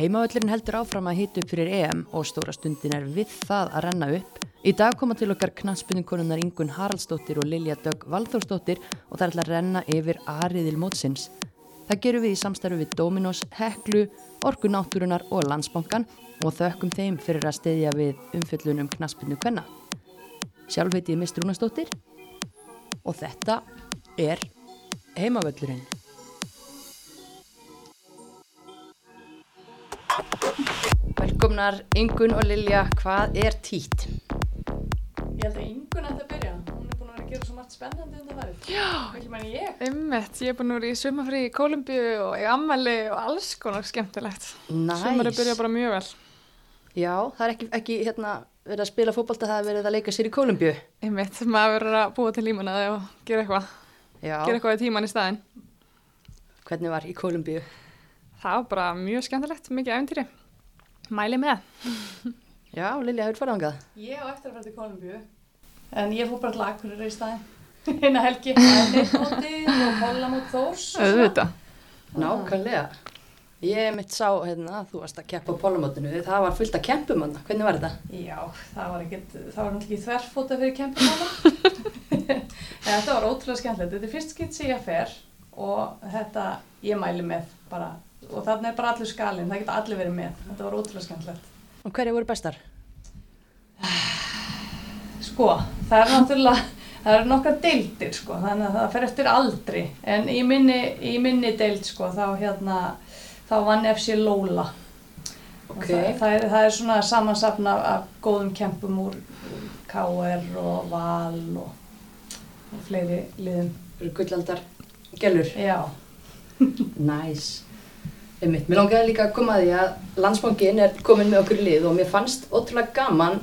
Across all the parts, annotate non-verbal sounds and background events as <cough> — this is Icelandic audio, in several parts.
Heimavöllurinn heldur áfram að hita upp fyrir EM og stóra stundin er við það að renna upp. Í dag koma til okkar knastbundinkonunnar Ingun Haraldsdóttir og Lilja Dögg Valþórsdóttir og það til að renna yfir Ariðil mótsins. Það gerum við í samstarfi við Dominos, Heklu, Orku Náttúrunar og Landsbankan og þökkum þeim fyrir að steyðja við umfjöllunum knastbundu kvenna. Sjálf heiti ég Mist Rúnastóttir og þetta er Heimavöllurinn. Velkomnar Ingun og Lilja, hvað er tít? Ég held að yngun ætti að byrja. Hún er búin að vera að gera svo margt spennandi undan værið. Já. Ekki mæni ég. Einmitt, ég er búin að vera í sumafrí í Kólumbíu og í ammali og alls konar skemmtilegt. Næs. Sumari byrja bara mjög vel. Já, það er ekki, ekki hérna, verið að spila fótbolta, það er verið að leika sér í Kólumbíu. Einmitt, maður verður að búa til límunaði og gera eitthvað, Já, gera eitthvað í tíman í staðinn. hvernig var í Kólumbíu? Það var bara mjög skemmtilegt, mikið æfintýri. Mæli með. Já, Lilja, hefur farað ángað? Ég á eftir að fara til Kolumbíu. En ég fór bara til Akureyri í staðinn. <laughs> Eina helgi. Það er mótið og Þórs. og svona. Auðvitað. Nákvæmlega. Ég mitt sá, hérna, þú varst að keppa á polumótinu, það var fullt að keppum hann, hvernig var þetta? Já, það var ekkert, það var náttúrulega ekki þverfóta fyrir kempumála. <laughs> þetta var ótrúlega skemmtilegt. Þetta er fyrst skitt sem ég fer og þetta ég mæli með bara. Og þarna er bara allur skalinn, það geta allir verið með. Þetta var ótrúlega skemmtilegt. Og hverja voru bestar? Sko, það er náttúrulega, það eru nokkar deildir sko, þannig að það fer eftir aldri. En í minni, í minni deild sko, þá hérna, þá vann FC Lola. Og Ok. Það, það, er, það er svona samansafna af góðum kempum úr KR og Val og, og fleiri liðum. Gullaldar gelur? Já, Næs. Einmitt, mér langaði líka að koma að því að landsbankin er komin með okkur í lið og mér fannst ótrúlega gaman,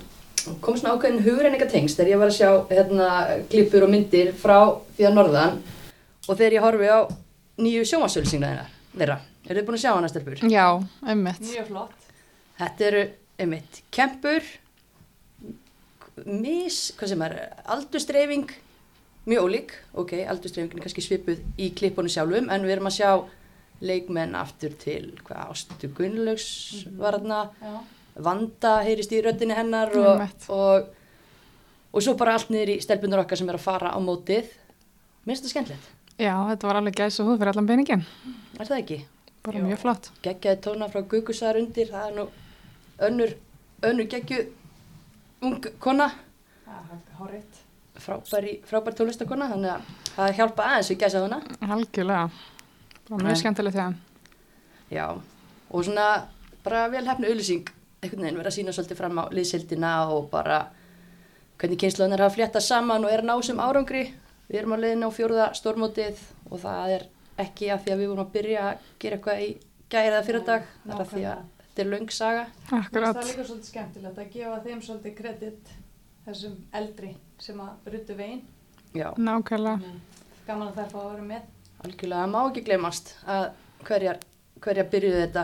kom svona ákveðin hugreininga tengst þegar ég var að sjá hérna, klippur og myndir frá því að norðan og þegar ég horfi á nýju sjómasölsingna þeirra. Eru þið búin að sjá hana stelpur? Já, einmitt. mjög flott. Þetta eru, einmitt, kempur, mis, hvað sem er, aldurstreifing, mjög ólík, ok, aldurstreifingin er kannski svipuð í klippunum sjálfum, en við erum að sjá leikmenn aftur til, hvað, Ástu Gunnlaugs var þarna, Já. Vanda heyrist í röddinni hennar og, og, og svo bara allt niður í stelpunar okkar sem er að fara á mótið. Mér finnst þetta skemmtilegt, Já, þetta var alveg gæs og húð fyrir allan peningin. er það ekki? Bara Jú. mjög flott. geggjaði tóna frá Gugusar undir, það er nú önnur, önnur geggju ung kona, Það er horrið. frábær, í- frábær tónlistakona, þannig að það hjálpa aðeins við gæsa hana. Algjörlega. Nei. mjög skemmtilegt þegar. Já, og svona bara vel hefnu auðlýsing, einhvern veginn verið að sína svolítið fram á liðsildina og bara hvernig kynsluðunar hafa fléttað saman og er að ná sem árangri. Við erum á leiðinu á fjórða stórmótið og það er ekki af því að við vorum að byrja að gera eitthvað í gæri eða fyrir dag, það er að því að þetta er löng saga. Akkurat. Það er líka svolítið skemmtilegt að gefa þeim svolítið kredit þessum eldri sem að ruttu veginn. Já. Nákvæmlega. Gaman að þær fá að vera með. Algjörlega, það má ekki glemast að hverjar, hverjar byrjuðu þetta,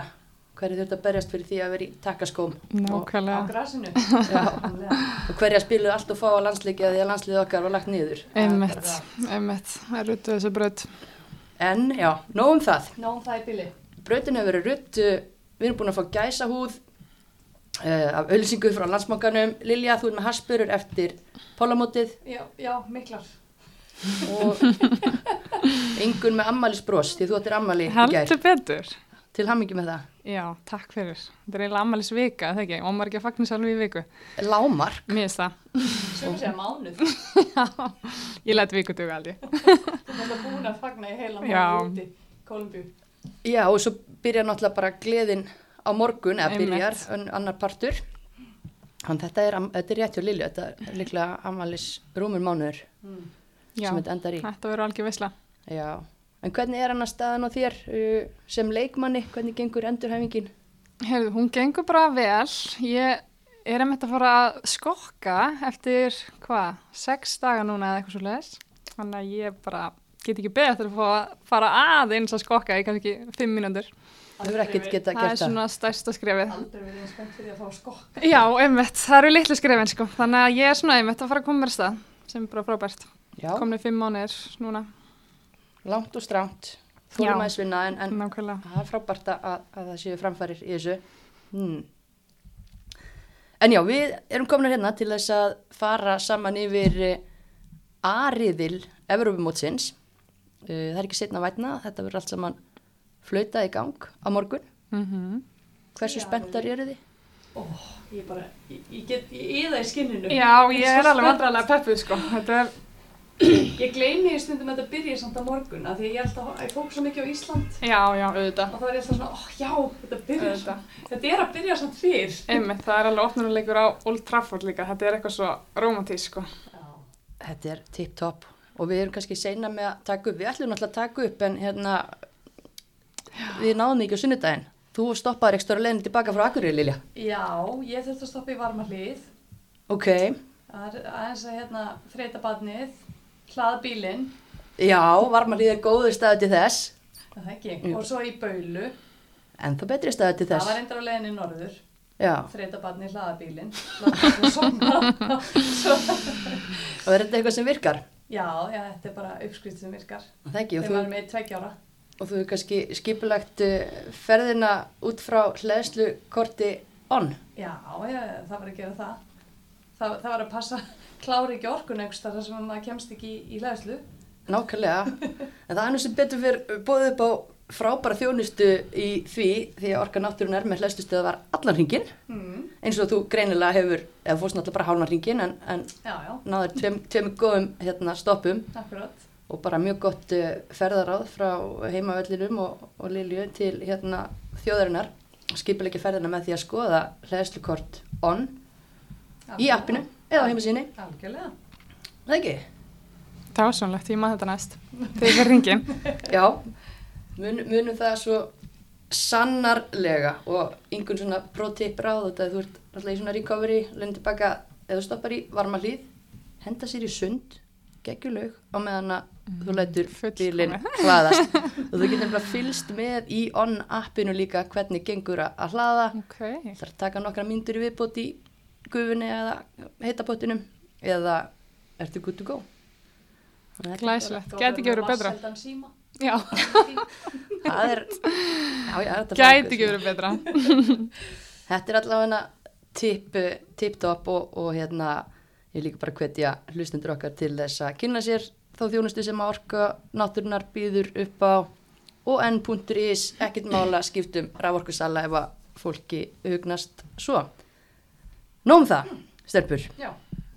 hverjar þurftu að berjast fyrir því að vera í takkaskóm Á Nákvæmlega. grasinu. <laughs> Og hverjar spiluðu allt og fá að landsleikja því að landsliðið okkar var lagt niður. Einmitt, einmitt. Það er ruttu þessu braut. En já, nóg um það. Nóum það í bili. Brautin hefur verið rutt, uh, við erum búin að fá gæsahúð uh, af ölsingu frá landsmókanum. Lilja, þú ert með haspurur eftir pólamótið Já, já, miklar. og <laughs> yngun með ammælisbros því þú ættir ammæli í gær. Heldur betur. Til hammingi með það. Já, takk fyrir. Þetta er eiginlega ammælis vika, það ekki? Og að fagna sjálf í viku. Lámark. Mér finnst það. Sem sé að mánuð. <laughs> Ég læt viku duga aldrei. Þú er alltaf búin að fagna í heila Já. mánuð úti. Kolumbíu. Já, og svo byrjar náttúrulega bara gleðin á morgun, eða byrjar, annar partur. Þannig þetta er, er rétt hjá Lilju, þetta er líklega ammælis rúmur mánuður Mm. Já, sem þetta endar í. þetta verður algjör veisla. Já, en hvernig er hann að staðan á þér uh, sem leikmanni, hvernig gengur endurhæfingin? Heyrðu, hún gengur bara vel. Ég er einmitt að fara að skokka eftir, hvað, sex daga núna eða eitthvað svo leiðis. Þannig að ég bara get ekki beðið eftir að að fara aðeins að skokka í kannski fimm mínútur. Það hefur ekkert geta Það er svona stærsta skrefið. Aldrei verið spennt fyrir að fá skokk. Já, einmitt, það eru litlu skrefin sko. Þannig að ég er svona einmitt að fara að koma mér stað sem er bara frábært. Já, Komni fimm mánuðir núna. Langt og stránt. þólumæðisvinna en, en nákvæmlega. það er frábært að, að það séu framfærir í þessu hmm. en já, við erum komin hérna til þess að fara saman yfir uh, Ariðil Evrópumótsins uh, það er ekki setna að vætna þetta verður allt saman flautað í gang á morgun Mm hversu Já, spenntar eru þið? Ó, ég bara, ég, ég get, ég eða í skinninu. Já, ég er alveg vandrarlega peppuð sko. Þetta er, <clears throat> Ég gleymi í stundum að þetta byrja samt á morgun, af því að ég held að ég fók svo mikið á Ísland já, já, auðvitað. og þá er ég alltaf svona, ó já, þetta byrja Auðvitað. samt, þetta er að byrja samt fyrr. Einmitt, það er alveg opnunuleikur á Old Trafford líka. Þetta er eitthvað svo romantísk sko. Já. Þetta er tip-top og við erum kannski seina með að taka upp, við ætlum náttúrulega að taka upp en hérna við náðum ekki á sunnudaginn. Þú stoppaður ekki stóra leiðin tilbaka frá Akureyri, Lilja. Já, ég þurfti að stoppa í varma hlýð, Ok, það er aðeins að hérna þreita badnið, hlaða bílinn, já, varmalíð er góður staðu til þess, það ekki, Jú. og svo í baulu, en þá betri staðu til það þess. var reyndar á leiðinni norður, Já, þreita badnið, hlaða bílinn, hlaða <laughs> og er þetta eitthvað sem virkar? já, já, þetta er bara uppskrift sem virkar, Það þegar maður er með tveggjára. og þú er kannski skipulagt uh, ferðina út frá hlæðslu korti on. Já, ég, það var að gera það. Það, það var að passa klári ekki orkun einhverstað þar sem maður kemst ekki í, í læðslu. Nákvæmlega, en það er nú sem betur fyrir bóðið upp á frábæra þjónustu í því því að orka náttúrun er með hlæðslustöða var allan hringin Mm. eins og þú greinilega hefur, eða fórst náttúrulega bara hálna hringin en, en Já, já, náður tveim, tveim góðum hérna, stoppum. Akkurat. og bara mjög gott uh, ferðaráð frá heimavellinum og, og Lilju til hérna, þjóðarinnar. Skipilegja ferðina með því að skoða hlæðslukort on í appinu eða á heimasíni, Algjörlega. það ekki? Það var svonlegt, ég maður þetta næst. Þegar ég fer ringin. <laughs> Já, mun, munum það svo sannarlega og einhvern svona pro-tip ráð þetta þú ert alltaf í svona recovery lögum tilbaka, eða stoppar í varma hlýð henda sér í sund geggjulög á meðan að þú lætur bílinn hlaðast og þú getur bara fylst með í on appinu líka hvernig gengur að að hlaða Ok. það er að taka nokkra myndur í viðbót í gufunni eða heitapottinum eða ertu good to go Glæsilegt. Gæti ekki verið betra. Já, <laughs> það er já, já, frábært. ekki verið betra. <laughs> Þetta er allavega tip, tip-top og, og hérna ég líka bara hvetja hlustundur okkar til þess að kynna sér þá þjónustu sem að orka náttúrunar býður upp á og n.is ekkert mála skiptum raforkusala ef að fólki hugnast svo. Nóum það, stelpur, Já,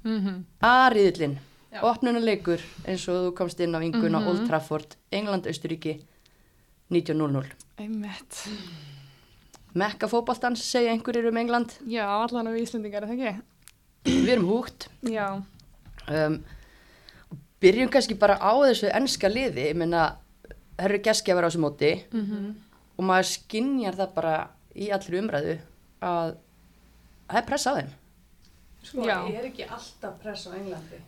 Mm Ariðillin, Já. opnunuleikur eins og þú komst inn á vingun á Mhm. Old Trafford, England, Austuríki, 19.00. Einmitt. Mekka fótballtans segja einhverjir um England, Já, allan af Íslendingar, er það ekki? við erum húgt. Já. um, byrjum kannski bara á þessu ennska liði, ég meina það eru geskjafar á þessu móti Mm og maður skinjar það bara í allri umræðu að það er pressa á þeim sko, Já. ég er ekki alltaf press á Englandi.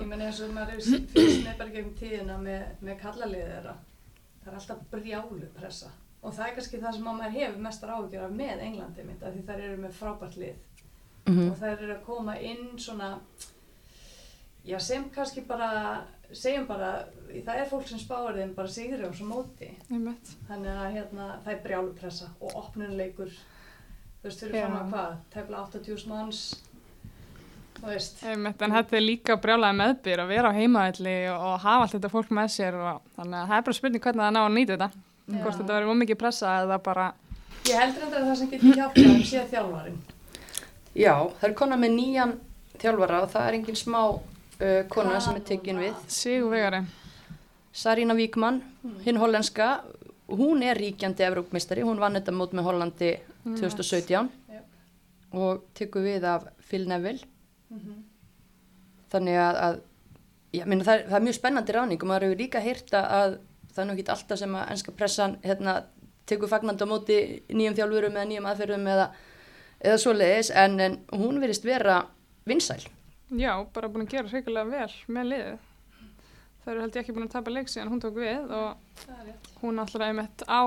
ég menn eins og maður er fyrst bara gegn tíðina með, með kallaliðið þeirra. Það er alltaf brjálu pressa. Og það er kannski það sem að maður hefur mestar áhugjur af með Englandi mitt, af því þær eru með frábært lið. mm og þær eru að koma inn svona já sem kannski bara segjum bara, það er fólk sem spáir þeim bara sigri á svo móti þannig að hérna, það er brjálupressa og opnunuleikur þú veist fyrir fram að hvað tefla 80.000 manns þú veist Einmitt, en þetta er líka brjálega meðbyr að vera á heimaðalli og hafa allt þetta fólk með sér og þannig að það er bara spurning hvernig það ná að nýta þetta. Já. Hvort þetta verður ómikið pressa eða bara, ég heldur endur að það sem getur hjálpað þeim sé þjálfarin Já, það er kona með nýjan þjálfara og það er engin smá uh, kona sem er tekin við sigur vegari. Sarína Víkmann, hinn hollenska hún er ríkjandi Evrópmistari hún vann þetta mót með Hollandi 2017 Já. og tekur við af Phil Neville mm -hmm. þannig að, að já, minna, það, er, það er mjög spennandi ráning og maður hefur líka heyrta að það er nú ekki alltaf sem að ennska pressan hérna, tekur fagnandi á móti nýjum þjálfurum eða nýjum aðferðum eða, eða svoleiðis en, en hún verist vera vinsæl Já, bara búin að gera hreikulega vel með liðið. Það eru held ég ekki búin að tapa leik síðan hún tók við og það er rétt hún alltaf einmitt á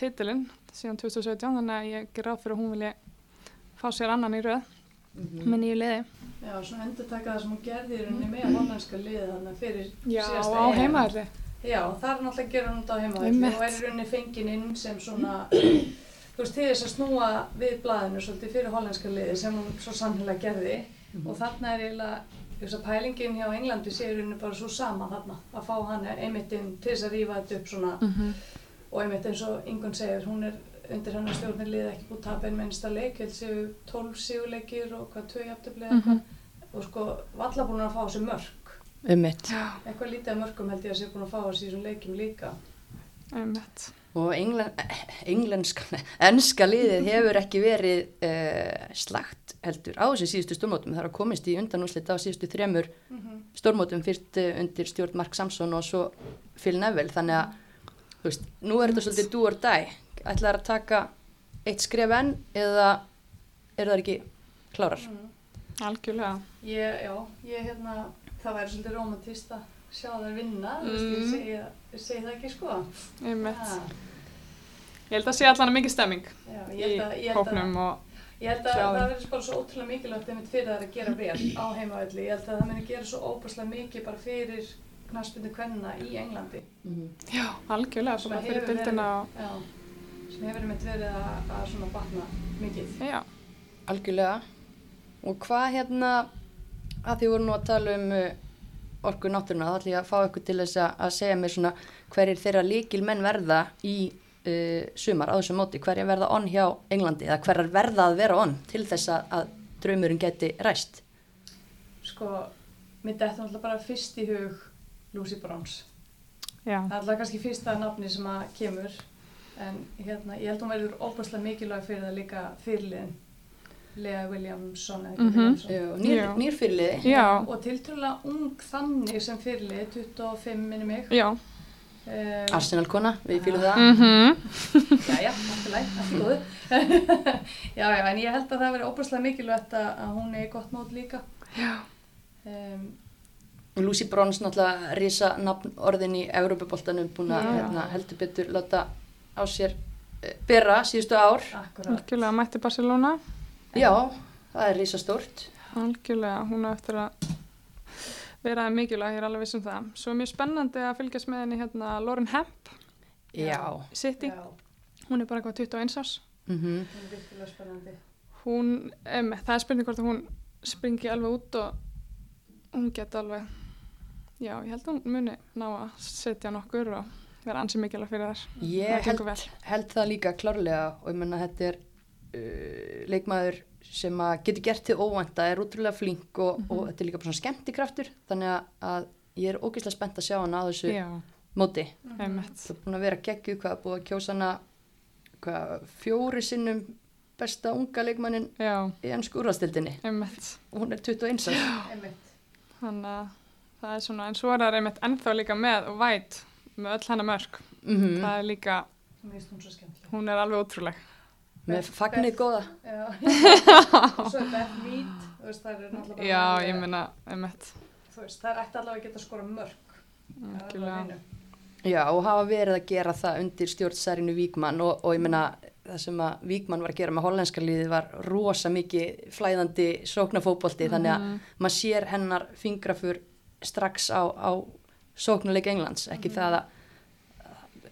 titilinn síðan 2017 þannig að ég ger ráð fyrir að hún vilja fá sér annan í röð með nýju liði. já, svona endur taka það sem hún gerði í rauninni með hollandska liði þannig fyrir Já, síðasta á EM. heimaðalli. Já, það er náttúrulega að gera hún þetta á heimavelli Einmitt. og er í rauninni fengin inn sem svona, þú veist, til þess að snúa við blaðinu svolítið fyrir hollenska liði sem hún svo sannlega gerði og þarna er eiginlega, veist að pælingin hjá Englandi sé í rauninni bara svo sama þarna að fá hann einmitt inn til þess að rífa þetta upp svona Mhm. Og einmitt eins og Ingun segir, hún er undir hann stjórnir liði ekki búið að tapa einn minnsta leik, held séu 12 sigurleikir og hvað 2 jafntöfli Mhm. eitthvað. Og sko valla búin að fá þessi mörk. Um mitt Já, eitthvað lítið af mörkum held ég að sé búin að fá þessi í þessum leikjum líka. Einmitt. og englen, englenska, enska liðið hefur ekki verið uh, slagt heldur á þessu síðustu stórmótum. Það er að komist í undanúslit á síðustu þremur stórmótum fyrst uh, undir stjórn Mark Samson og svo Phil Neville. Þannig að þú veist, nú er þetta svolítið do or die ætlaðar að taka eitt skref enn eða eru það ekki klárar Mm. Algjörlega. Ég, já, ég hérna, það væri svolítið romantist að sjá þær vinna, Mm. ég segi, ég segi það ekki sko. Einmitt. Ha, Ég held að sé allan að mikið stemming já, í ég held að, ég held að, hópnum og ég held að sjá það verður bara svo ótrúlega mikilvægt einmitt fyrir þær að gera vel á heimavelli. Ég held að það muni gera svo óbúslega mikið bara fyrir knaspinu kvenna í Englandi. já, algjörlega, Sem bara að fyrir og Já, sem hefur einmitt verið að, að svona batna mikið. já, Algjörlega. Og hvað hérna, að því voru nú að tala um uh, orku náttúruna, þá ætlum ég að fá ykkur til þess að, segja mér svona hverjir þeirra líkil menn verða í uh, sumar á þessu móti, hverjir verða onn hjá Englandi eða hverjar verða að vera onn til þess að, að draumurinn geti ræst. Sko, mér dætti náttúrulega bara fyrst í hug Lucy já, Það er alltaf kannski fyrsta nafni sem að kemur en hérna, ég held hún verður óbúslega mikilvæg fyrir það líka fyrirliðin. Lea Williamson eða Mhm. Williamson Nýr, Já. nýr fyrirliði. já, og tiltrúlega ung þannig sem fyrirlið 25 minni mig. Já, um, Arsenal kona, við fýlum það. mhm, Já, já, í góðu. <laughs> Já, já, en ég held að það verður óbúslega mikilvægt að, að hún er í gott mót líka. Já, um, Lucy Bronze náttúrulega risa nafn orðin í Európa-boltanum búin að hérna, heldur betur láta á sér uh, byrra síðustu ár. Algjörlega mætti Barcelona, Já, það er risa stórt. algjörlega, hún á eftir að vera mikilvæg, ég er alveg viss um það. Svo er mjög spennandi að fylgjast með henni hérna Lauren Hemp, Já. City, Já, hún er bara eitthvað 21 árs. Mm hún er virkilega spennandi Hún, um, það er spurning hvort hún springi alveg út og hún geti alveg, já, ég held að hún muni ná að setja nokkur og vera ansið mikilvæg fyrir þær. Ég held, held það líka klárlega og ég menna þetta er uh, leikmaður sem að getur gert til óvænta, er útrúlega flink og, og þetta er líka bara svona skemmtikraftur þannig að, að ég er ógeðslega spennt að sjá hana á þessu Já, móti. einmitt. Það er búin að vera geggjuð hvað, búið að kjósa hana hvað, fjóri sinnum besta unga leikmannin Já, í ennsku úrvastildinni og hún er 21 árs. Þannig að það er svona, en svo er það einmitt ennþá líka með og væt með öll hennar mörg. Mm Það er líka, hún er alveg ótrúleg. Með fagnir góða. Já, <laughs> og svo er Beth Mead, veist, það er Já, ég meina, einmitt. Þú veist, það er ætti allavega að geta skora mörg. Hreinu. Já, og hafa verið að gera það undir stjórnsærinu Víkmann og, og ég meina það sem að Víkmann var að gera með hollenska liði var rosa mikið flæðandi sóknafótbolti þannig að Mhm. maður sér hennar fingrafur strax á, á sóknuleik Englands, ekki það að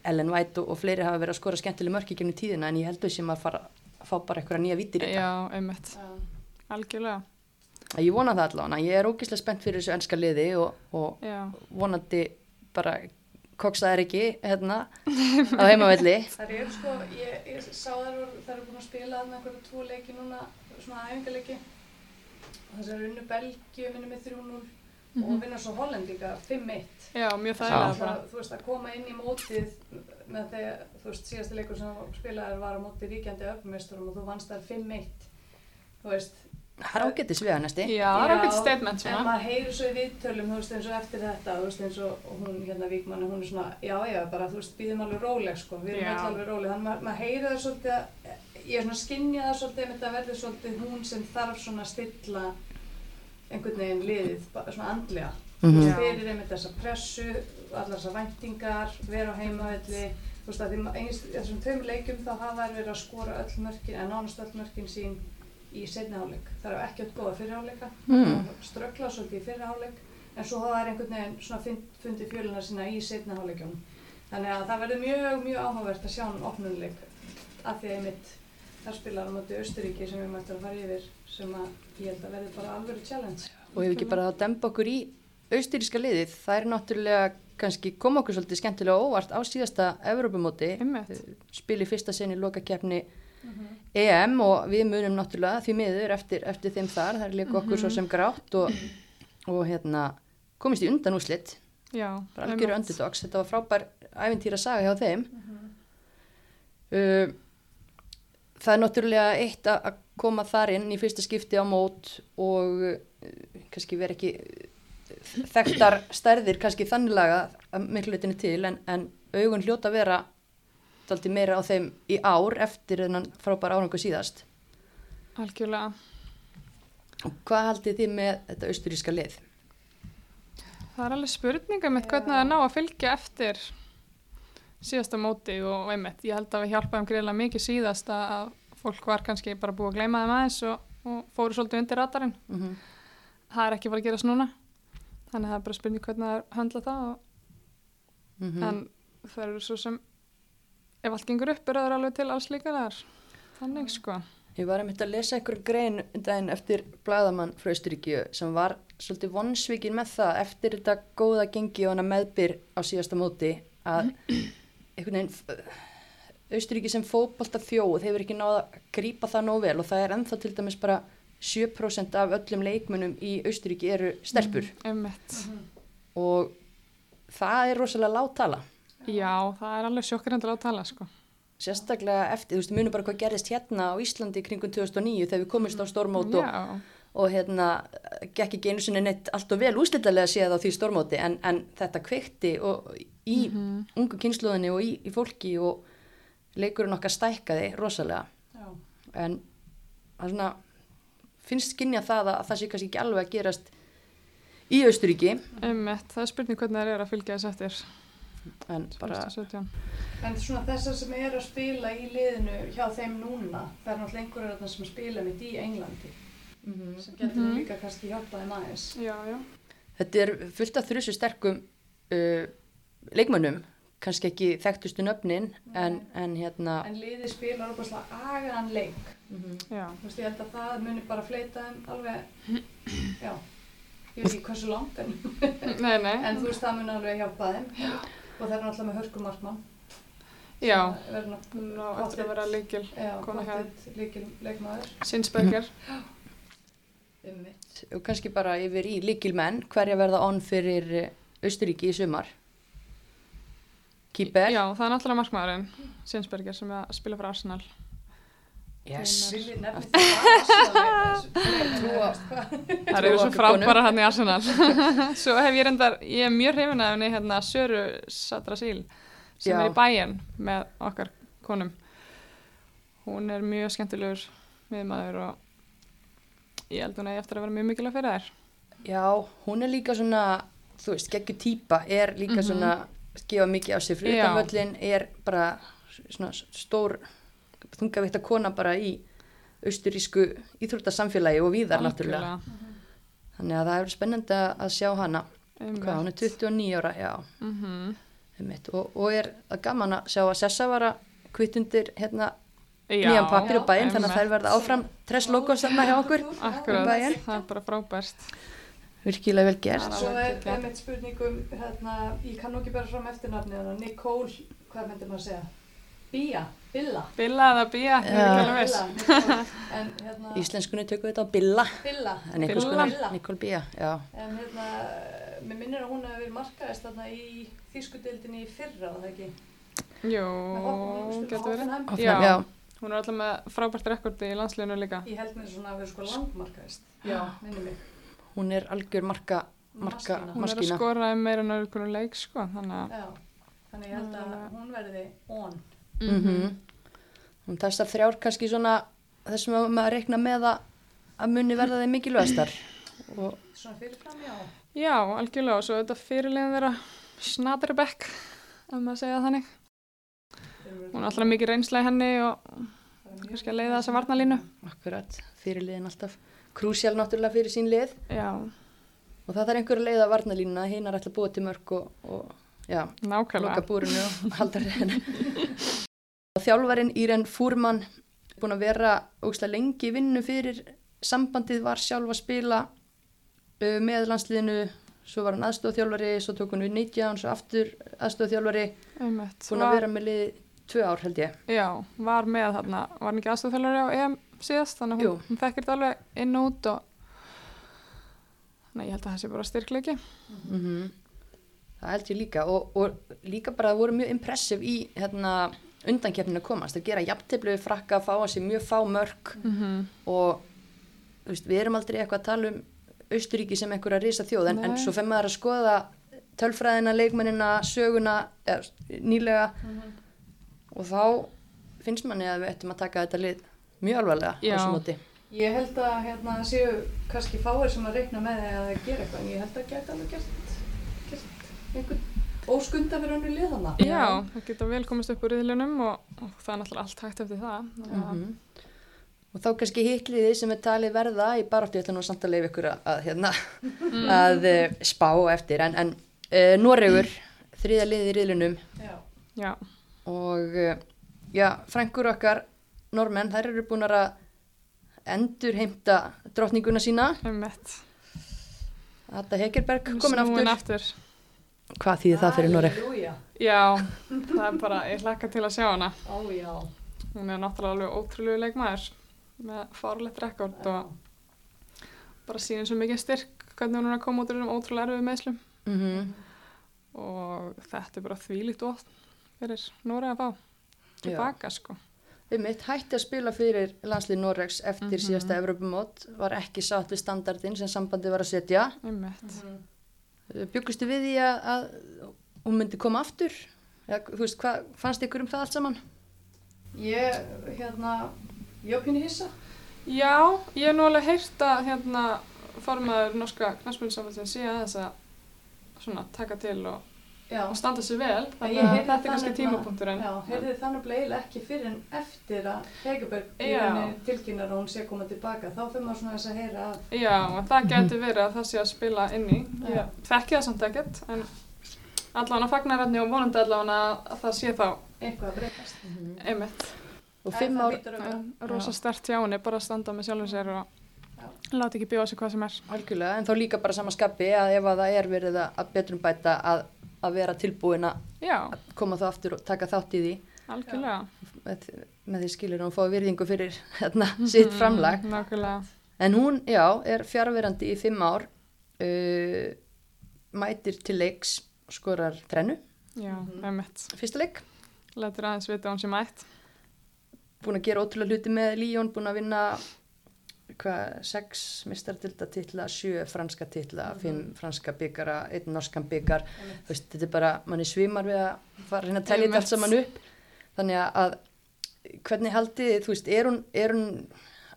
Ellen White og, og fleiri hafa verið að skora skemmtileg mörk í gennum tíðina en ég heldur sem að fara að fá bara eitthvað nýja vítir í þetta. Já, einmitt. Já. Algjörlega. Ég vona það allavega, ég er ógíslega spennt fyrir þessu ennska liði og, og vonandi bara koksa þær ekki hérna á heimavelli. <laughs> Það eru sko, ég, ég sá þær voru, þær eru búin að spila þarna einhverju tvo leiki núna, svona æfingarleiki. Og þess að unnu Belgíu minni með 3-0 og vinna svo Hollendinga 5-1. já, mjög þægilega Það, bara. þú veist, að koma inn í mótið með þegar, þú veist, síðasti leikur sem spilaðir var á móti ríkjandi öfnumisturum og þú vannst þær 5-1. Þú veist, Það er ágættis við hann næsti. Já, það er Já, statement En maður heyrir svo í viðtölum, þú veist, eins og eftir þetta, þú veist, eins og hún, hérna, Víkmann, hún er svona, já, já, bara, þú veist, býðum alveg róleg, sko, við erum öll alveg róleg, þannig maður, maður heyrir það svolítið, að, ég er svona skinnjað það svolítið, en þetta verður svolítið hún sem þarf svona að stilla einhvern veginn liðið, bara svona andlega, veist, Já. fyrir einmitt þessa pressu, allar þessar væntingar, vera á heimavelli, þú veist, að því eins, þessum tveim leikum þá hafa þær verið að skora öll mörkin, en nánast öll mörkin sín í setni hálfleik. Það eru ekki öll góða fyrirháleika, Mm. ströggla svolítið fyrirháleik, en svo hafa þær einhvern veginn svona fund, fundið fjöluna sína í setna hálfleikjónum. Þannig að það verður mjög, mjög áhugavert að sjá hann opnuleik af því að einmitt þar spilar á móti Östuríki sem við mættum að fara yfir sem að ég held að verður bara alveg challenge. Og hefur ekki bara að demba okkur í austuríska liðið, það er náttúrulega kannski koma okkur svolítið skemmtilega óvart á síðasta Evrópumóti, Einmitt. spili fyrsta sinni lokakefni EM og við munum náttúrulega því miður eftir, eftir þeim þar, það er líka okkur svo sem grátt og, og hérna komist í undan úslitt, Já, bara algjöru underdogs, þetta var frábær æfintýra saga hjá þeim. Uh, það er náttúrulega eitt að koma þar inn í fyrsta skipti á mót og uh, kannski vera ekki uh, þekktar stærðir kannski þannig laga að miklu leitinu til en, en augun hljóta að vera daldi meira á þeim í ár eftir þennan frábær árangu síðast. Algjörlega. Og hvað haldið þið með þetta austuríska lið? Það er alveg spurninga mitt hvernig það ná að fylgja eftir síðasta móti og einmitt. Ég held að við hjálpaðum greiðlega mikið síðast að fólk var kannski bara búið að gleyma þeim aðeins og, og fóru svolítið undir radarinn. Mm -hmm. Það er ekki bara að gerast núna. Þannig að það er bara spurning hvernig það er höndla það og, Mhm. en það eru svo sem ef allt gengur upp er það alveg til alls líka þar. Þannig sko. Ég var einmitt að lesa einhver grein daginn eftir blæðamann frá Austuríkju sem var svolítið vonsvikið með það eftir þetta góða gengi og hana meðbyr á síðasta móti að einhvern veginn Austuríki sem fótbolta þjóð hefur ekki náða að grípa það nóg vel og það er ennþá til dæmis bara 7% af öllum leikmunum í Austuríki eru stelpur. Einmitt. og það er rosalega láttala Já, það er alveg sjokkarendur á að tala sko. sérstaklega eftir, þú veist, munum bara hvað gerðist hérna á Íslandi kringum 2009 þegar við komist á stórmót og og hérna gekk ekki einu sinni neitt allt og vel úslitalega séð á því stórmóti en, en þetta kveikti og í ungu kynsluðinni og í, í fólki og leikurinn okkar stækkaði rosalega Já. en það er svona finnst skynja það að það sé kannski ekki alveg að gerast í Austuríki einmitt. Það er spurning hvernig það er að fylgja þess eftir. en bara 2017. En svona þessar sem eru að spila í liðinu hjá þeim núna, það er náttúrulega einhverjar þarna sem spila mitt í Englandi sem getur nú líka kannski hjálpað þeim aðeins. Já, já. þetta er fullt af þrjusu sterkum uh, leikmönnum kannski ekki þekktustu nöfnin en, en hérna En liðið spilar opaslega agaðan leik. Já, Þú veist, ég held að það muni bara fleita þeim alveg, <clears throat> já, ég veit ekki hversu langt en, nei, nei, en þú veist, það muni alveg hjálpa þeim og það er náttúrulega með hörku markmann. já, Verður ná- eftir að vera líkil Já, hjá pottet líkil leikmaður. Sinsberger. Ummitt. <gasps> og kannski bara yfir í líkilmenn hverja verða onn fyrir Austuríki í sumar Kýper Já, það er náttúrulega markmaðurinn, Sinsberger, sem er að spila fyrir Arsenal. yes. Vilji nefnir þetta <laughs> Arsenal. Það eru svo frábæra hann í Arsenal. <laughs> svo hef ég reyndar, ég er mjög hrifin af henni hérna Söru Sadrasíl, sem Já. er í bæinn með okkar konum. Hún er mjög skemmtilegur miðmaður og ég held hún að ég eftir að vera mjög mikilvæg fyrir þær. Já, hún er líka svona þú veist, geggjur típa er líka Mhm. svona gefa mikið á sig fyrir Já. utanvöllin er bara svona stór þungavíkta kona bara í austurísku íþróttasamfélagi og víðar náttúrulega þannig að það er spennandi að sjá hana hvað, hún er 29 ára, já Mm -hmm. einmitt, og, og er að gaman að sjá að Sessa var að kvitt undir hérna Já, nýjan pappir og bæinn þannig að þær verða áfram tress logos þarna hjá okkur Akkurat, bæinn. það er bara frábært. Virkilega vel gert Það Svo er einmitt spurningum, hérna, ég kann nú ekki bara fram eftirnafni hana, Nicole, hvað myndir maður að segja? Bía, Billa. Billa eða Bía, ég er Já. ekki alveg viss. Billa, en hérna, Íslenskunni tökum við þetta á Billa Billa. Nicole Bía já. En hérna, mér minnir að hún hefur verið markaðist þarna í þýskudildinni í fyrra, það ekki? Hoffenheim, getur verið. Já. já. Hún er alltaf með frábært rekordi í landsliðinu líka. Ég held mér svona að vera sko langmarkaðist. Já, minnir mig. Hún er algjör marka Marka- Maskína. Hún er að Maskína. skora um meira en öðru leik, sko, þannig að... Já, þannig ég held að hún verði on. mm -hmm. þessar þrjár kannski svona þessum að maður reikna með að að muni verða þeim mikilvægastar og Svona fyrirfram, já. Já, algjörlega, og svo þetta fyrirliðin þeirra Snaderbekk, ef maður segja þannig. Hún er alltaf mikið reynsla í henni og kannski að leiða þessa varnalínu. akkurat fyrirliðin alltaf krúsjál náttúrulega fyrir sín lið. Já, og það er einhverja leið að varnalínuna, hinn er alltaf búið til mörg og, og já, loka búrinu og <laughs> halda reyðinu. Þjálfarin Íren Fúrmann búin að vera ógislega lengi í vinnu fyrir sambandið var sjálf að spila uh, með landsliðinu. Svo var hann aðstofþjálfari, svo tók hann við 19 svo aftur aðstofþjálfari búin að vera með liði tvö ár held ég. Já, var með þarna, var hann ekki aðstofþjálfari á EM síðast, þannig að hún, hún þekkir þetta alveg inn og út og þannig að ég held að það sé bara styrkleiki. mm það held ég líka og, og líka bara það voru mjög impressiv í hérna, undankefninu að komast. Að gera jafnteflu frakka, fá að sér mjög fá mörg Mm -hmm. og veist, við erum aldrei eitthvað að tala um Austuríki sem einhverja risa þjóð en, en svo fer maður að skoða tölfræðina, leikmennina, söguna eða, nýlega og þá finnst manni að við ættum að taka þetta lið mjög alvarlega á þessu móti Ég held að hérna séu kannski fáir sem að reikna með því að það gera eitthvað en ég held að geta alveg gert, gert einhvern óskunda fyrir önnu lið hana. Já, það geta vel komist upp úr riðlunum og, og það er náttúrulega allt hægt eftir það. Að- Mhm. og þá kannski hitliði sem er talið verða í baráttu, ég ætla nú samt að leifa ykkur að, að, hérna, að uh, spá eftir en, en uh, Noregur þriða liðið í. Já, og uh, já, frængur okkar normenn, þær eru búin að endur heimta drottninguna sína. Þetta Hegerberg komin aftur. aftur. Hvað þýðir það fyrir Noreg? Já, það er bara, ég hlakka til að sjá hana. Ó já. Hún er náttúrulega alveg ótrúlegu leikmaður með farlegt rekord og bara sýnir svo mikið styrk hvernig hún er að koma út úr þessum ótrúlega erfið meðslum Mm -hmm. og þetta er bara þvílíkt ótt fyrir Nóri að fá tilbaka sko. Við mitt hætti að spila fyrir landslið Noregs eftir Mhm. síðasta Evropamót, var ekki sátt við standardin sem sambandi var að setja. Einmitt. Byggustu við því að, að hún myndi koma aftur? Eða, þú veist, hvað fannst ykkur um það allt saman? Ég, hérna, ég pínu hissa. Já, ég hef nú alveg heyrt að hérna formaður norska sé að þess að svona taka til og, Já. og standa sig vel Ég þannig að þetta er kannski tímapunkturinn. Já, heyrði það nefnilega ekki fyrir en eftir að Hegerberg í rauninni tilkynnar að hún sé að koma tilbaka. Þá fyrir maður svona þess að heyra að Já, og það getur verið að það sé að spila inn í. Þekki það samt ekkert en allavega fagnararni og vonandi allavega að það sé þá eitthvað að breytast. einmitt. Og fimm ár, rosa stert hjá henni, bara að standa með sjálfum sér og láta ekki bjóða sig hvað sem er. algjörlega, en þá líka bara sama skapi að ef að það er verið að- að betrum bæta að, að vera tilbúin að koma þá aftur og taka þátt í því algjörlega. með, með því skilur hún fá virðingu fyrir <laughs> hérna, sitt framlag. Mm, nákvæmlega. En hún, já, er fjárverandi í fimm ár, uh, mætir til leiks, skorar þrennu, Já, einmitt. fyrsta leik, Lætur aðeins vita hún sé mætt. búin að gera ótrúlega hluti með Líón, búin að vinna hvað, sex mistartilda titla, sjö franska titla, fimm franska byggara, einn norskan byggar, þú veist, þetta er bara, manni svimar við að fara að reyna að telja þetta allt saman upp, þannig að hvernig haldið, þú veist, er hún, er hún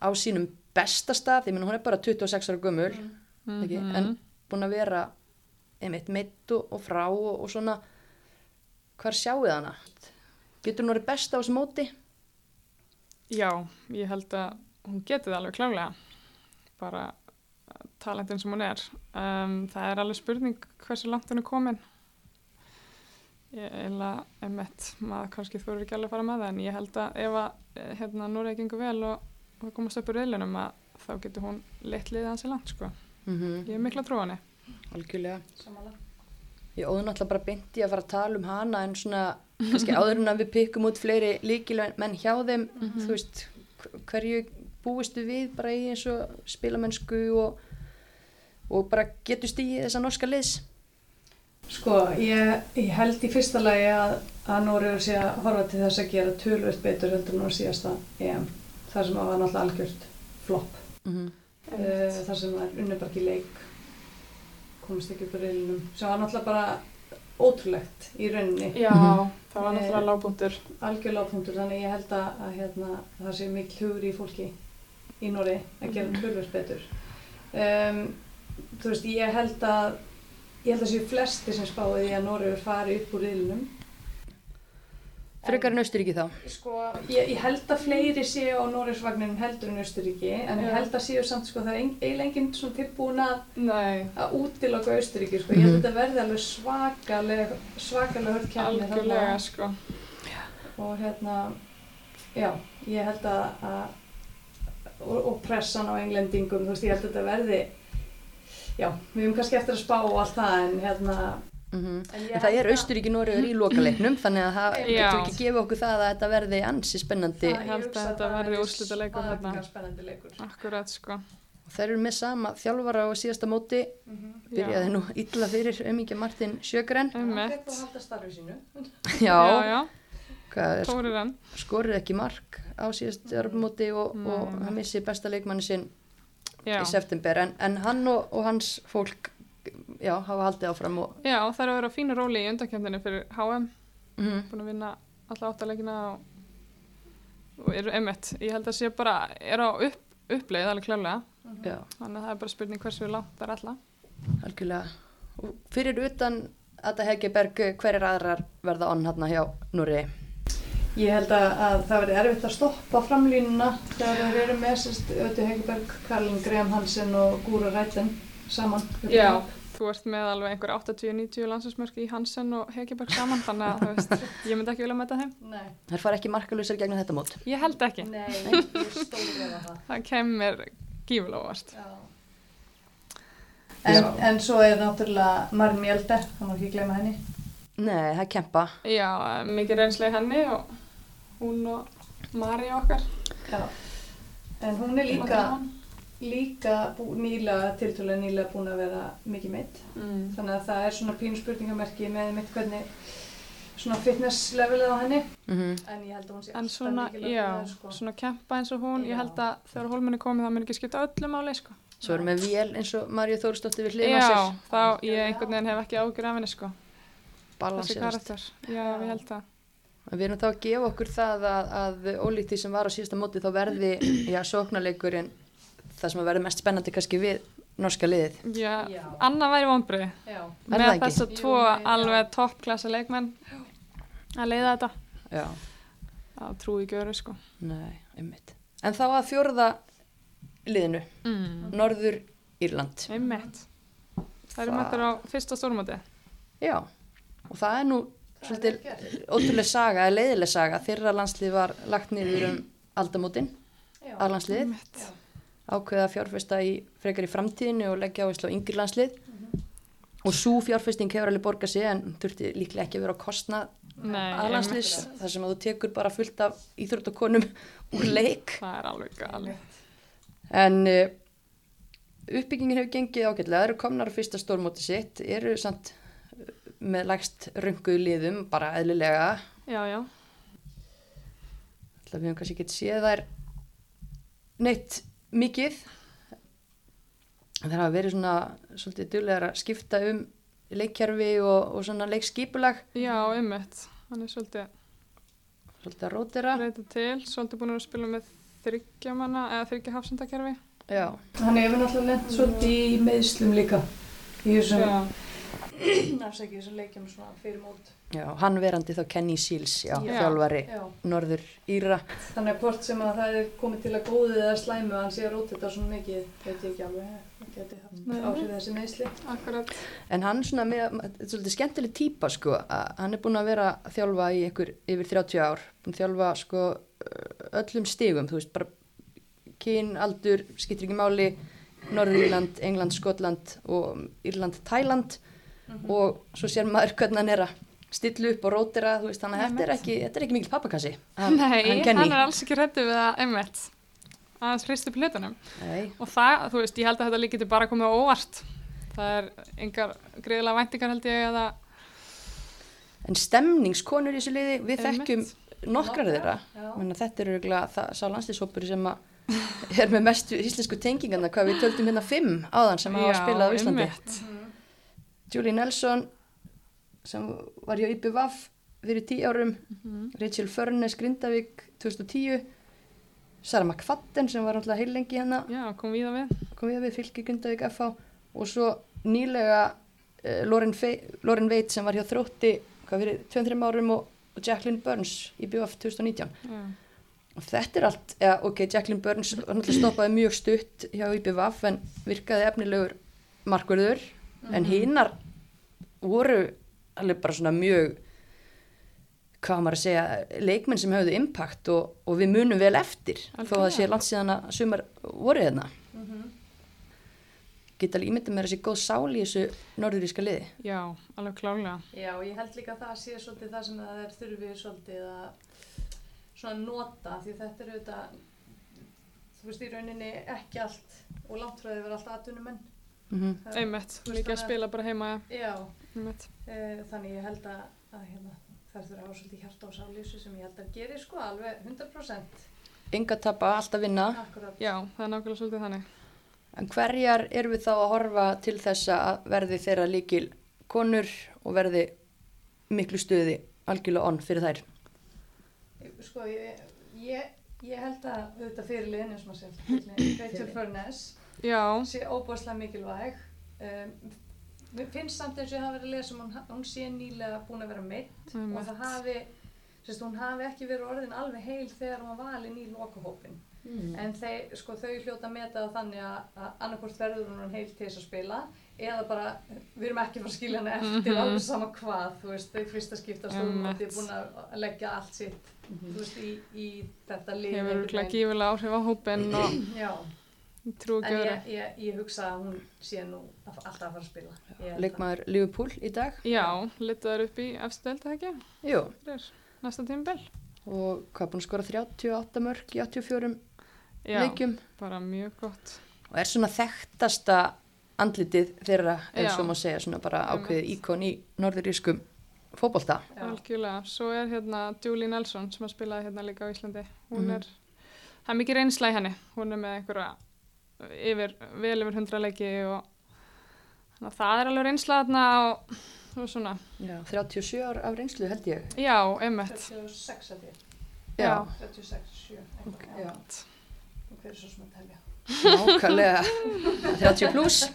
á sínum besta stað, ég menn hún er bara 26 ára gömul, ekki, Mhm. en búin að vera einmitt meitt og, frá og, og svona. Hvar sjáuð hana? Getur hún orðið best á þessu móti? Já, ég held að hún geti það alveg klálega. Bara talentin sem hún er. Um, það er alveg spurning hversu langt hún er komin. Ég eila, emitt, maður kannski þú ekki alveg að fara með það, en ég held að ef að eh, hérna Núrið gengur vel og, það komast upp úr reilunum að þá getur hún leitt liðið hansi langt, sko. mm -hmm. Ég er mikla trú á henni. algjörlega Samanlega. ég óðun alltaf bara beinti að fara að tala um hana en svona kannski áður en að við pikkum út fleiri líkilega menn hjá þeim þú veist hv- hverju búistu við bara í eins og spilamennsku og, og bara getur stíði þessa norska liðs Sko, ég, ég held í fyrsta lagi að, að Nóriður sé að horfa til þess að gera tölvöld betur heldur en á síðasta EM. Þar sem að var náttúrulega algjört flopp. mm -hmm. Uh, þar sem það er í leik, komist ekki upp á reylinum. Sem var náttúrulega bara ótrúlegt í rauninni. Já, Mhm. það var náttúrulega lágbúndur. Algjörlega punktur, þannig ég held að, að hérna, það sé mikil hugur í fólki í Nóri að gera Mhm. tölvöld betur. Um, þú veist, ég held að ég held að séu flesti sem spáði því að Nóriður fari upp úr reylinum Frekar en Austuríki þá. Sko, ég, ég held að fleiri séu á Norrisvagninum heldur en Austuríki en ég held að séu samt sko það er eiginlega enginn svona tilbúin að, að útiloka Austuríki sko. Ég held Mhm. að þetta verði alveg svakalega svakalega hörð kemni algjörlega sko. og hérna já, ég held að, að og, og pressan á englendingum, þú veist, ég held að þetta verði já, við höfum kannski eftir að spá og allt það en hérna Mm en ég En það er að- Austuríki Noregur í lokaleiknum þannig að það Já. getur ekki gefið okkur það að þetta verði ansi spennandi. það- Ég held að hugsa þetta það verði verði úrslitaleikur þarna. svakalega spennandi leikur Akkurat sko. Þeir eru með sama þjálfara á síðasta móti, Mhm. byrjaði nú illa fyrir umíkja Martin Sjögren. Hann Emmett. gekk að halda starfi sínu Já, Já, já, hvað er tórir hann. skorið ekki mark á síðast örfumóti og, og Nei. hann missi besta leikmanni sinn Já. í september en, en hann og, og hans fólk já, hafa haldið áfram og Já, það er að vera á fínu róli í undankjöndinu fyrir HM, mm, búin að vinna alla áttaleikina og, og eru einmitt. Ég held að sé bara, er á upp, uppleið alveg klálega, já, þannig að það er bara spurning hversu langt það er alla. algjörlega og fyrir utan Ada Hegeberg hverjar aðrar verða onn hann hjá Núri Ég held að, að það verði erfitt að stoppa framlínuna þegar þeir eru með sérst Ötu Hegeberg, Karlin Graham Hansen og Gúra Rætten saman. Já, þú ert með alveg einhver 80-90 landsinsmörk í Hansen og Hegeberg saman, þannig að þú veist, <laughs> ég myndi ekki vilja mæta þeim. Nei, þær fara ekki markalösar gegn þetta mót Ég held ekki, nei, ég <laughs> stóð með það. það kemur. Já. En, en svo er náttúrulega Marin Mjölde, það má ekki gleyma henni. nei, það er kempa Já, mikið reynslega henni og hún og Mari okkar. Já. En hún er líka, líka bú, nýlega, tiltölulega nýlega búin að vera mikið meitt. Mm. Þannig að það er svona pínu spurningamerki með mitt hvernig svona fitness levelið á henni. mm En ég held að hún sé alltaf svona, mikilvæg já, það, sko. svona kempa eins og hún, ég Já. held að þegar hólminni komið það mun ekki skipta öllu máli, sko. svo erum við vél eins og Marju Þórsdóttir við hliðina á Já, sér þá ég einhvern veginn hef ekki ágjur af henni, sko. Karakter, já, ég held það. Við erum þá að gefa okkur það að, að ólíkt því sem var á síðasta móti þá verði, <clears throat> já, sóknarleikurinn það sem að verði mest spennandi kannski við norska liðið. Já, Já. Anna væri vonbrið Já. Er með þess að tvo Jú, alveg já. toppklassa leikmenn að leiða þetta. Já, Það trúi ekki öru, sko. nei, einmitt. En þá að fjórða liðinu, Mm. Norður Írland. Einmitt. Það eru Það- mættur á fyrsta stórmóti. Já, og það er nú svolítið ótrúlega saga, eða leiðileg saga. Þeirra landslið var lagt niður um aldamótin, Einmitt. Já. ákveða fjárfesta í frekar í framtíðinu og leggja á yngri landslið. Og svo fjárfesting hefur alveg borgað sig en þurfti líklega ekki að vera á kostnað Nei, aðlandsliðs einmitt. þar sem að þú tekur bara fullt af íþróttakonum úr leik Það er alveg galið. en uh, uppbyggingin hefur gengið ágætlega, það eru komnar á fyrsta stórmóti sitt, eru samt með lægst rönguð liðum bara eðlilega, Já, já. ætla við höfum kannski ekki séð þær neitt mikið en það hafa verið svona svolítið duglegar að skipta um leikkerfi og, og svona leikskipulag Já, einmitt. Hann er svolítið svolítið að rótira reytið til, svolítið búin að spila með þryggja manna, eða þryggja hafsendakerfi. Já, Hann hefur náttúrulega lent svolítið í meðslum líka. Í þessum, Já, <clears throat> afsækja þessum leikjum svona fyrir mót. já, hann verandi þá Kenny Seals, já, Já. þjálfari Já. Norður Íra Þannig að hvort sem að það er komið til að góðið eða slæmu að hann sé að róta þetta svona mikið, veit ég ekki alveg. Áhrif þessi meðsli. akkurat. En hann svona með, þetta er svolítið skemmtileg típa sko, að hann er búin að vera að þjálfa í ykkur yfir 30 ár, búin að þjálfa sko öllum stigum, þú veist, bara kyn, aldur, skiptir ekki máli, Norður Írland, England, Skotland og Írland, Tæland og svo sér maður hvernig hann er að stilla upp og rótira, þú veist, þannig að þetta er ekki, þetta er ekki mikil pappakassi, hann, Nei, hann hann, er alls ekki hrættu við að einmitt. Aðeins hristu. Nei, Og það, þú veist, ég held að þetta líki til bara komið á óvart. Það er engar greiðilega væntingar held ég eða en stemningskonur í þessu liði, við Einmitt. þekkjum nokkrar þeirra, þetta er örgulega það, sá landslýshópur sem að <laughs> er með mestu íslensku tengingarna hvað við töldum hérna fimm áðan sem hafa spilað á Íslandi einmitt. Julie Nelson sem var hjá IPVAF fyrir tíu árum Mhm. Rachel Furness Grindavík 2010 Sara McFadden sem var alltaf heilengi hérna Já, kom við að við. kom við við fylki Grindavík FH og svo nýlega uh, Lauren, Lauren Veit sem var hjá þrótti hvað fyrir 2-3 árum og og Jacqueline Burns í BF 2019 Já. og þetta er allt, ja, ok, Jacqueline Burns stoppaði mjög stutt hjá IBVF en virkaði efnilegur markverður en hinnar voru alveg bara svona mjög hvað maður að segja, leikmenn sem höfðu impact og, og við munum vel eftir þó að það sé Algjörlega. langt síðan að sumar voru hérna Mhm. geta alveg ímyndið mér þessi góð sál í þessu norðuríska liði Já, alveg klálega. Já, ég held líka að það sé svolítið það sem það er þurfið svolítið að svona nota því þetta er auðvitað þú veist í rauninni ekki allt og langt frá því vera allt atvinnumenn mm -hmm. Einmitt, líka að spila bara heima. Já, Einmitt. e, þannig ég held að, að hérna, það þurfa að hafa svolítið hjarta á sálísu sem ég held að geri sko alveg 100% enga tapa, alltaf vinna akkurat. Já, það er nákvæmlega svolítið þannig. en hverjar erum við þá að horfa til þess að verði þeirra líkil konur og verði miklu stuði algjörlega onn fyrir þær Sko, ég, ég, ég held að auðvitað fyrirliðin eins og maður sér, Rachel Furness Já, sé óbúðslega mikilvæg um, mér finnst samt eins og ég hafa verið að lesa um hún, hún sé nýlega búin að vera meitt Einmitt. og það hafi sérst, hún hafi ekki verið orðin alveg heil þegar hún var valin í lokahópin mm. en þeir, sko, þau hljóta að meta þannig að, annarkvort verður hún heil til þess að spila eða bara, við erum ekki fara að skilja hana eftir Mhm. alveg sama hvað, veist, þau fyrsta skipta stórmóti Einmitt. er búin að leggja allt sitt þú veist, í, í þetta lið hefur veginn. gífilega áhrif á hópin og En ég, ég, ég hugsa að hún sé nú að, alltaf að fara að spila. Leikmaður Liverpool í dag Já, litur þær upp í efstu það ekki? Jú. Fyrir næsta tímabil. og hvað búin að skora 38 mörg í 84 Já, leikjum bara mjög gott. og er svona þekktasta andlitið þeirra ef Já. svo má segja svona bara ákveðið íkon í norðurískum fótbolta Já. Algjörlega. Svo er hérna Julie Nelson sem að spilaði hérna líka á Íslandi. Hún Mhm. er, það er mikið reynsla í henni. Hún er með einhverja yfir, vel yfir hundra leiki og þannig að það er alveg reynsla þarna og, og svona. Já, 37 ár af reynslu held ég Já, einmitt. 36 að því. Já. 36, 7. Ok, já. já. Og hver er svo sem að telja? nákvæmlega 30 pluss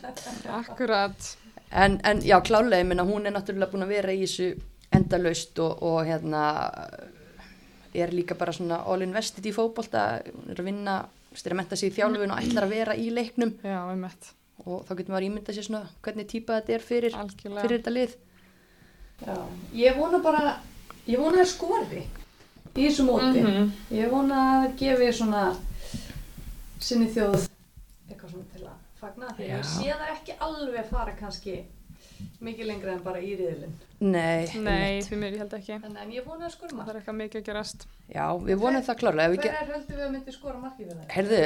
Akkurat. en, en já, klálega, ég minna hún er náttúrulega búin að vera í þessu endalaust og, og hérna er líka bara svona all invested í fótbolta hún er að vinna, styrir að menta sig í þjálfun og ætlar að vera í leiknum Já, einmitt. og þá getur maður ímyndað sér svona hvernig típa þetta er fyrir, fyrir þetta lið Já. Ég vona bara, ég vona að skori í þessu móti. Mhm. Ég vona að gefi svona sinni þjóð eitthvað svona til að fagna. Því ég sé það ekki alveg fara kannski mikið lengra en bara í riðilinn. Nei, Nei, því mér ég held ekki. En, en ég vona að skori Það mark. er eitthvað mikið að gerast. Já, við vonum það við Hver er höldum við að myndi skora markið við það? Herðu,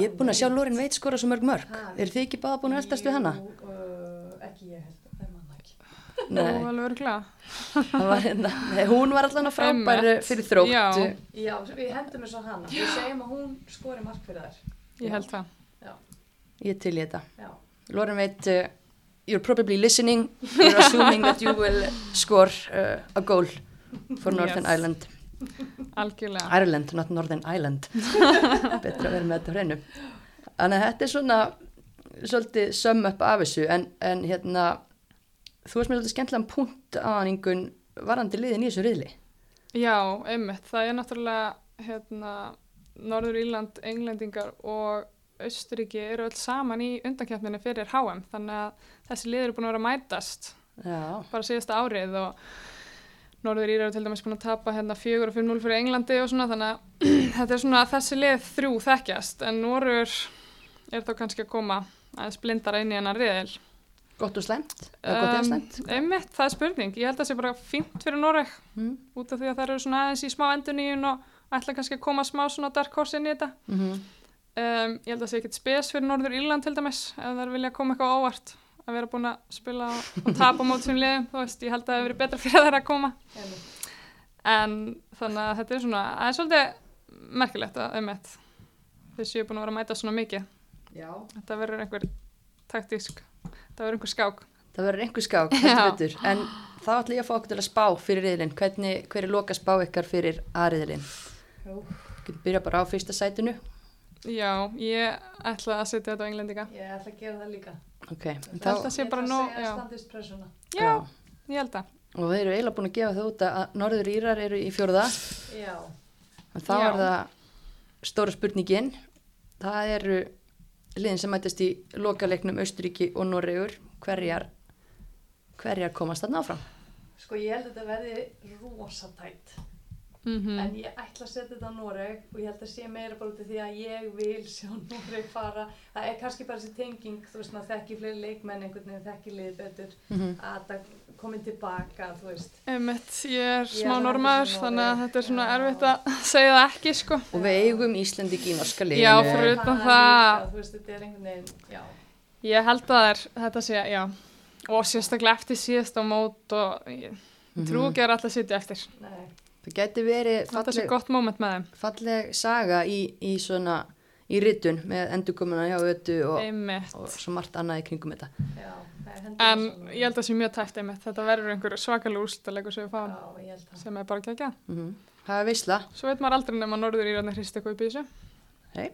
ég er búin að sjá Lorin Veit skora svo mörg mörg Ha. Er þið ekki báða búin að eldast við hana? Uh, ekki ég held, það er manna ekki. Nei, alveg það var hérna Nei, hún var allan að frábær Einmitt. fyrir þrótt Já. Já, við hendum þessu á hana. Við segjum að hún skori mark fyrir þær. Ég held það. Ég til í þetta Já. Lorin Veit, you're probably listening You're assuming that you will score uh, a goal for Northern Yes. Ireland Algjörlega. Ireland, not Northern Ireland <laughs> Betra að vera með þetta hreinu Þannig að þetta er svona svolítið sum up af þessu en, en hérna þú veist mér svolítið skemmtilegan punkt einhvern varandi liðin í þessu riðli Já, einmitt. Það er náttúrulega hérna, Norður Írland, Englendingar og Östuríki eru öll saman í undankjöfninu fyrir HM þannig að þessi lið eru búin að vera mætast Já, bara síðasta árið og Norður Íra eru til dæmis búin að tapa hérna 4 og 5-0 fyrir Englandi og svona þannig að <clears throat> þetta er svona að þessi lið þrjú þekkjast en Norður er þá kannski að koma aðeins blindara inn í hennar riðil. gott og eða slæmt einmitt, það er spurning. Ég held að það sé bara fínt fyrir Noreg mm. út af því að það eru svona aðeins í smá enduníun og ætla kannski að koma smá svona dark horse inn í þetta. Mm -hmm. Um, ég held að það sé ekkert spes fyrir Norður Írland til dæmis ef það vilja koma eitthvað á óvart. Að vera búin að spila og tapa mót sem liðum, þú veist, ég held að það hefur verið betra fyrir þær að koma. En þannig að þetta er svona, það er svolítið merkilegt að um eitt þau séu búin að vera að mæta svona mikið. Já. Þetta verður einhver taktísk þetta verður einhver skák. Það verður einhver skák, <laughs> heldur betur. En þá ætla ég að fá okkur til að spá fyrir riðlinn hvernig, hver er loka spá ykkar fyrir aðriðlinn Jú, Getum byrja bara á fyrsta sætinu já, ég ætla að setja þetta á englendinga Ég ætla að gera það líka. Ok, en held að sé bara nóg- Ég ætla að segja já. standist pressuna. já, ég held að og þeir eru eiginlega búin að gefa það út að Norður Írar eru í fjórða Já. en þá Já. er það stóra spurningin það eru liðin sem mætist í lokaleiknum Austuríki og Noregur hverjar hverjar komast þarna áfram Sko ég held að þetta verði rosatætt. Mm En ég ætla að setja þetta á Noreg og ég held að sé meira bara út af því að ég vil <laughs> sjá Noreg fara. Það er kannski bara þessi tenging, þú veist, maður þekki fleiri leikmenn einhvern veginn, þekki liðið betur, Mhm. að það komið tilbaka, þú veist. Einmitt, ég er smá normaður, þannig að þetta er svona Já. erfitt að <laughs> segja það ekki, sko. og við eigum Íslandiki í norska liðinu Já, fyrir- utan það- Líka, þú veist, þetta er einhvern veginn, já. Ég held að það er, þetta sé, já, og sérstaklega eftir síðast á mót og ég trú ekki að alltaf sitja eftir. Nei. Það geti verið falleg, falleg saga í, í svona í ritun með endurkomuna hjá ötu og, og svo margt annað í kringum þetta Já, er En ég held að það sé mjög tæft einmitt. Þetta verður einhver við fáum, Já, ég held það. sem er bara ekki ekki. mm það er veisla Svo veit maður aldrei nema norður í rannar hrist eitthvað upp í þessu. Hey.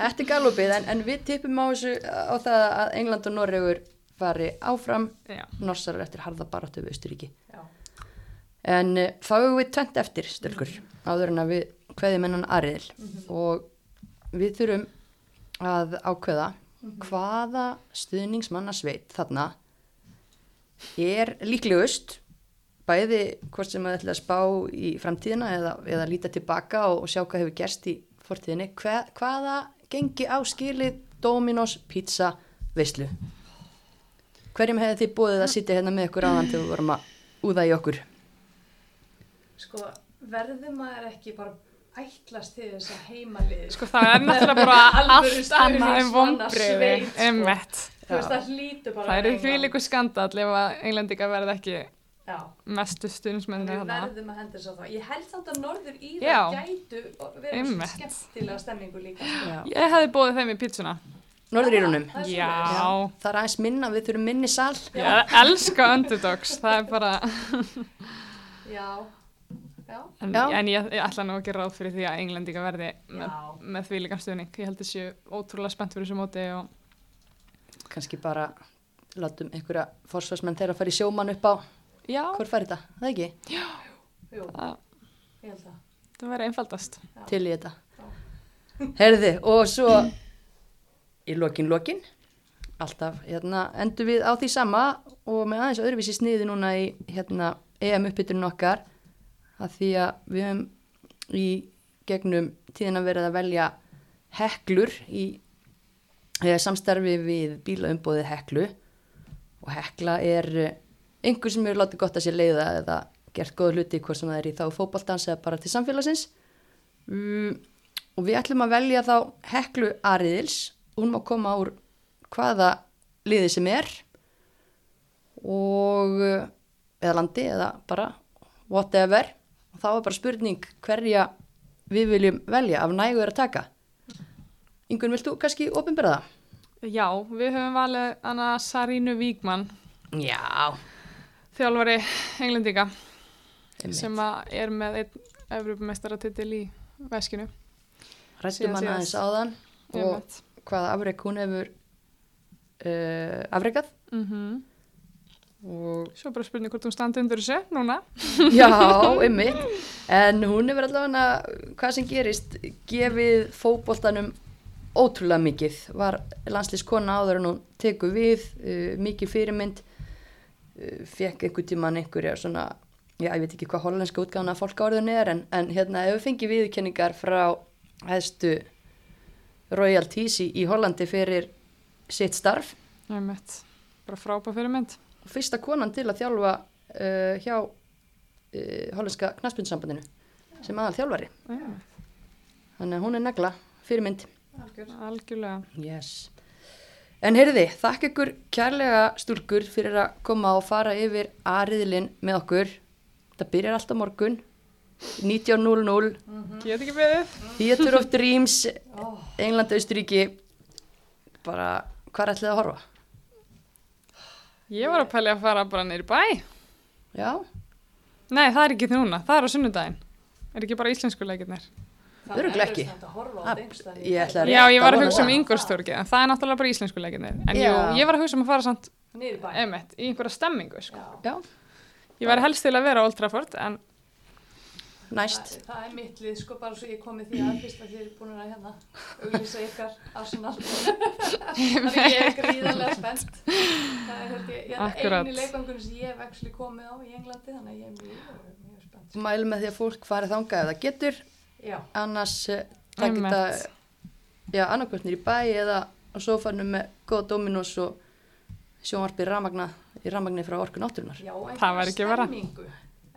Þetta er galopið en, en við tippum á, þessu, á það að England og Norregur fari áfram Já. Norsarar eftir harða baráttu við Austuríki Já. En þá hefur við tvent eftir stölkur áður en að við kveðum hennan aðriðil og við þurfum að ákveða hvaða stuðningsmannasveit þarna er líklegust bæði hvort sem að ætla að spá í framtíðina eða, eða líta tilbaka og, og sjá hvað hefur gerst í fortíðinni. Hva, hvaða gengi á skilið Dominos Pizza veislu? Hverjum hefði þið búið að sitja hérna með ykkur áðan þegar við vorum að úða í okkur Sko, verður maður ekki bara ætlast til þess að heimalið Sko það er náttúrulega bara allt annað en. Einmitt. Þú veist, það Það eru því líku skandall ef að englendinga verði ekki Já, mestu stuðnismenni við verðum að henda að það Ég held samt að norður íra Já. gætu verið svona skemmtilega stemningu líka. Já. Ég hefði bóðið þeim í pítsuna. Norðurírunum Það Já. svoleiðis. það er aðeins minna, við þurfum minni sal Ég elska underdogs. Það er bara... Já, já, En, Já. en ég, ég ætla nú ekki ráð fyrir því að englendinga verði með, já. með því líka stuðning. Ég held þessi ótrúlega spennt fyrir þessu móti og kannski bara látum einhverja forsvarsmenn þeirra að fara í sjómann upp á já, hvort fær þetta, það ekki, Jú, það, ég held það. Það verði einfaldast. til í þetta. Herði, og svo í lokin lokin alltaf, hérna, endur við á því sama og með aðeins öðruvísi sniði núna í hérna, EM uppbytunum okkar að því að við höfum í gegnum tíðina verið að velja heklur í eh, samstarfi við bílaumbóðið heklu. Og hekla er eh, einhver sem hefur látið gott að sér leiða eða gert góða hluti hvort sem það er í þá fótboltans eða bara til samfélagsins. Um, og við ætlum að velja þá heklu Ariðils hún má koma úr hvaða liði sem er og uh, eða landi eða bara whatever og þá er bara spurning hverja við viljum velja af nægu er að taka Ingun, vilt þú kannski opinbera það? Já, við höfum valið hana Sarínu Víkmann, Já, þjálfari englendinga, sem er með einn Evropamestaratitil í veskinu. rættum hann aðeins áðan og hvaða afrek hún hefur uh, afrekað Mhm. Og Svo bara spurning hvort hún standi undir þessu núna. <laughs> já, einmitt en hún hefur allavega hvað sem gerist gefið fótboltanum ótrúlega mikið var landslískona áður en hún tekur við uh, mikið fyrirmynd uh, fekk einhver tíman einhverja svona já, ég veit ekki hvað hollenska útgáðan að fólk áriðin er en, en hérna ef við fengið viðurkenningar frá hæðstu royalties í, í Hollandi fyrir sitt starf Einmitt. Bara frábæð fyrir mynd. og fyrsta konan til að þjálfa uh, hjá uh, hollenska knaspunnsambandinu sem aðal þjálfari Einmitt. þannig að hún er negla fyrirmynd Algjör. Algjörlega. yes. en heyrði, þakk ykkur kærlega stúlkur fyrir að koma og fara yfir aðriðlinn með okkur það byrjar alltaf morgun 19.00 Get ekki beðið. Theater of <laughs> Dreams Ó, England, Austuríki bara, hvað ætlið að horfa? Ég var að pæli að fara bara neyri bæ. Já, Nei, það er ekki núna. Það er á sunnudaginn. Er ekki bara íslensku leikirnir? að Já, ég var að hugsa um. Ingolstjórgi, en það er náttúrulega bara íslensku leikirnir. En jú, ég var að hugsa um að fara samt, Niður í einhverja stemmingu, sko. Ég væri helst til að vera á Old Trafford en næst. Það, það er mitt lið, sko, bara svo ég komið því að fyrst að þið eru búin að hérna auglýsa ykkar Arsenal. <laughs> Þannig ég er gríðarlega spennt. Það er held ég, ég Akkurat. eini leikangunum sem ég hef actually komið á í Englandi, þannig að ég er mjög, mjög spennt. Mælum með því að fólk farið þangað ef það getur, Já, annars takk Einmitt. þetta, já, annarkvöldnir í bæ eða á sófanum með góða dominós og sjónvarpið ramagna, í ramagni frá orku náttúrunar. já, Það væri ekki verra.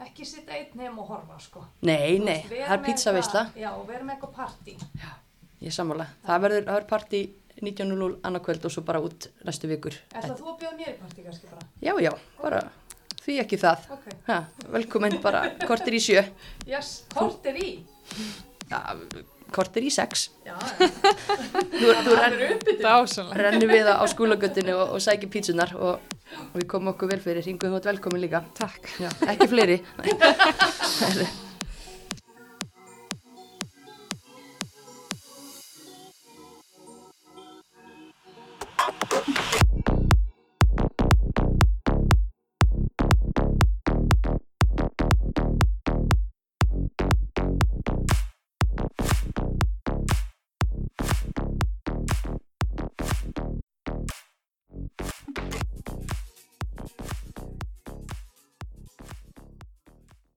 Ekki sitta einn heim og horfa, sko. Nei, nei, veist, það er eitthvað- Já, með eitthvað partí. ég er sammála. Það verður, það partí 19.00 annarkvöld og svo bara út næstu vikur. Ætla þú að bjóða mér í partí kannski bara? Já, já, bara því ekki það. Ok. Ha, velkomin bara kortir í sjö, Yes, kort er í. ja, kortir í sex. Já, <laughs> Þú, þú það renn, uppbytun. dásanlega. rennum við á skólagöttinu og, og sækjum pítsunar og, og við komum okkur vel fyrir. Þú ert velkomin líka. Takk. Já, ekki fleiri. <laughs> <laughs>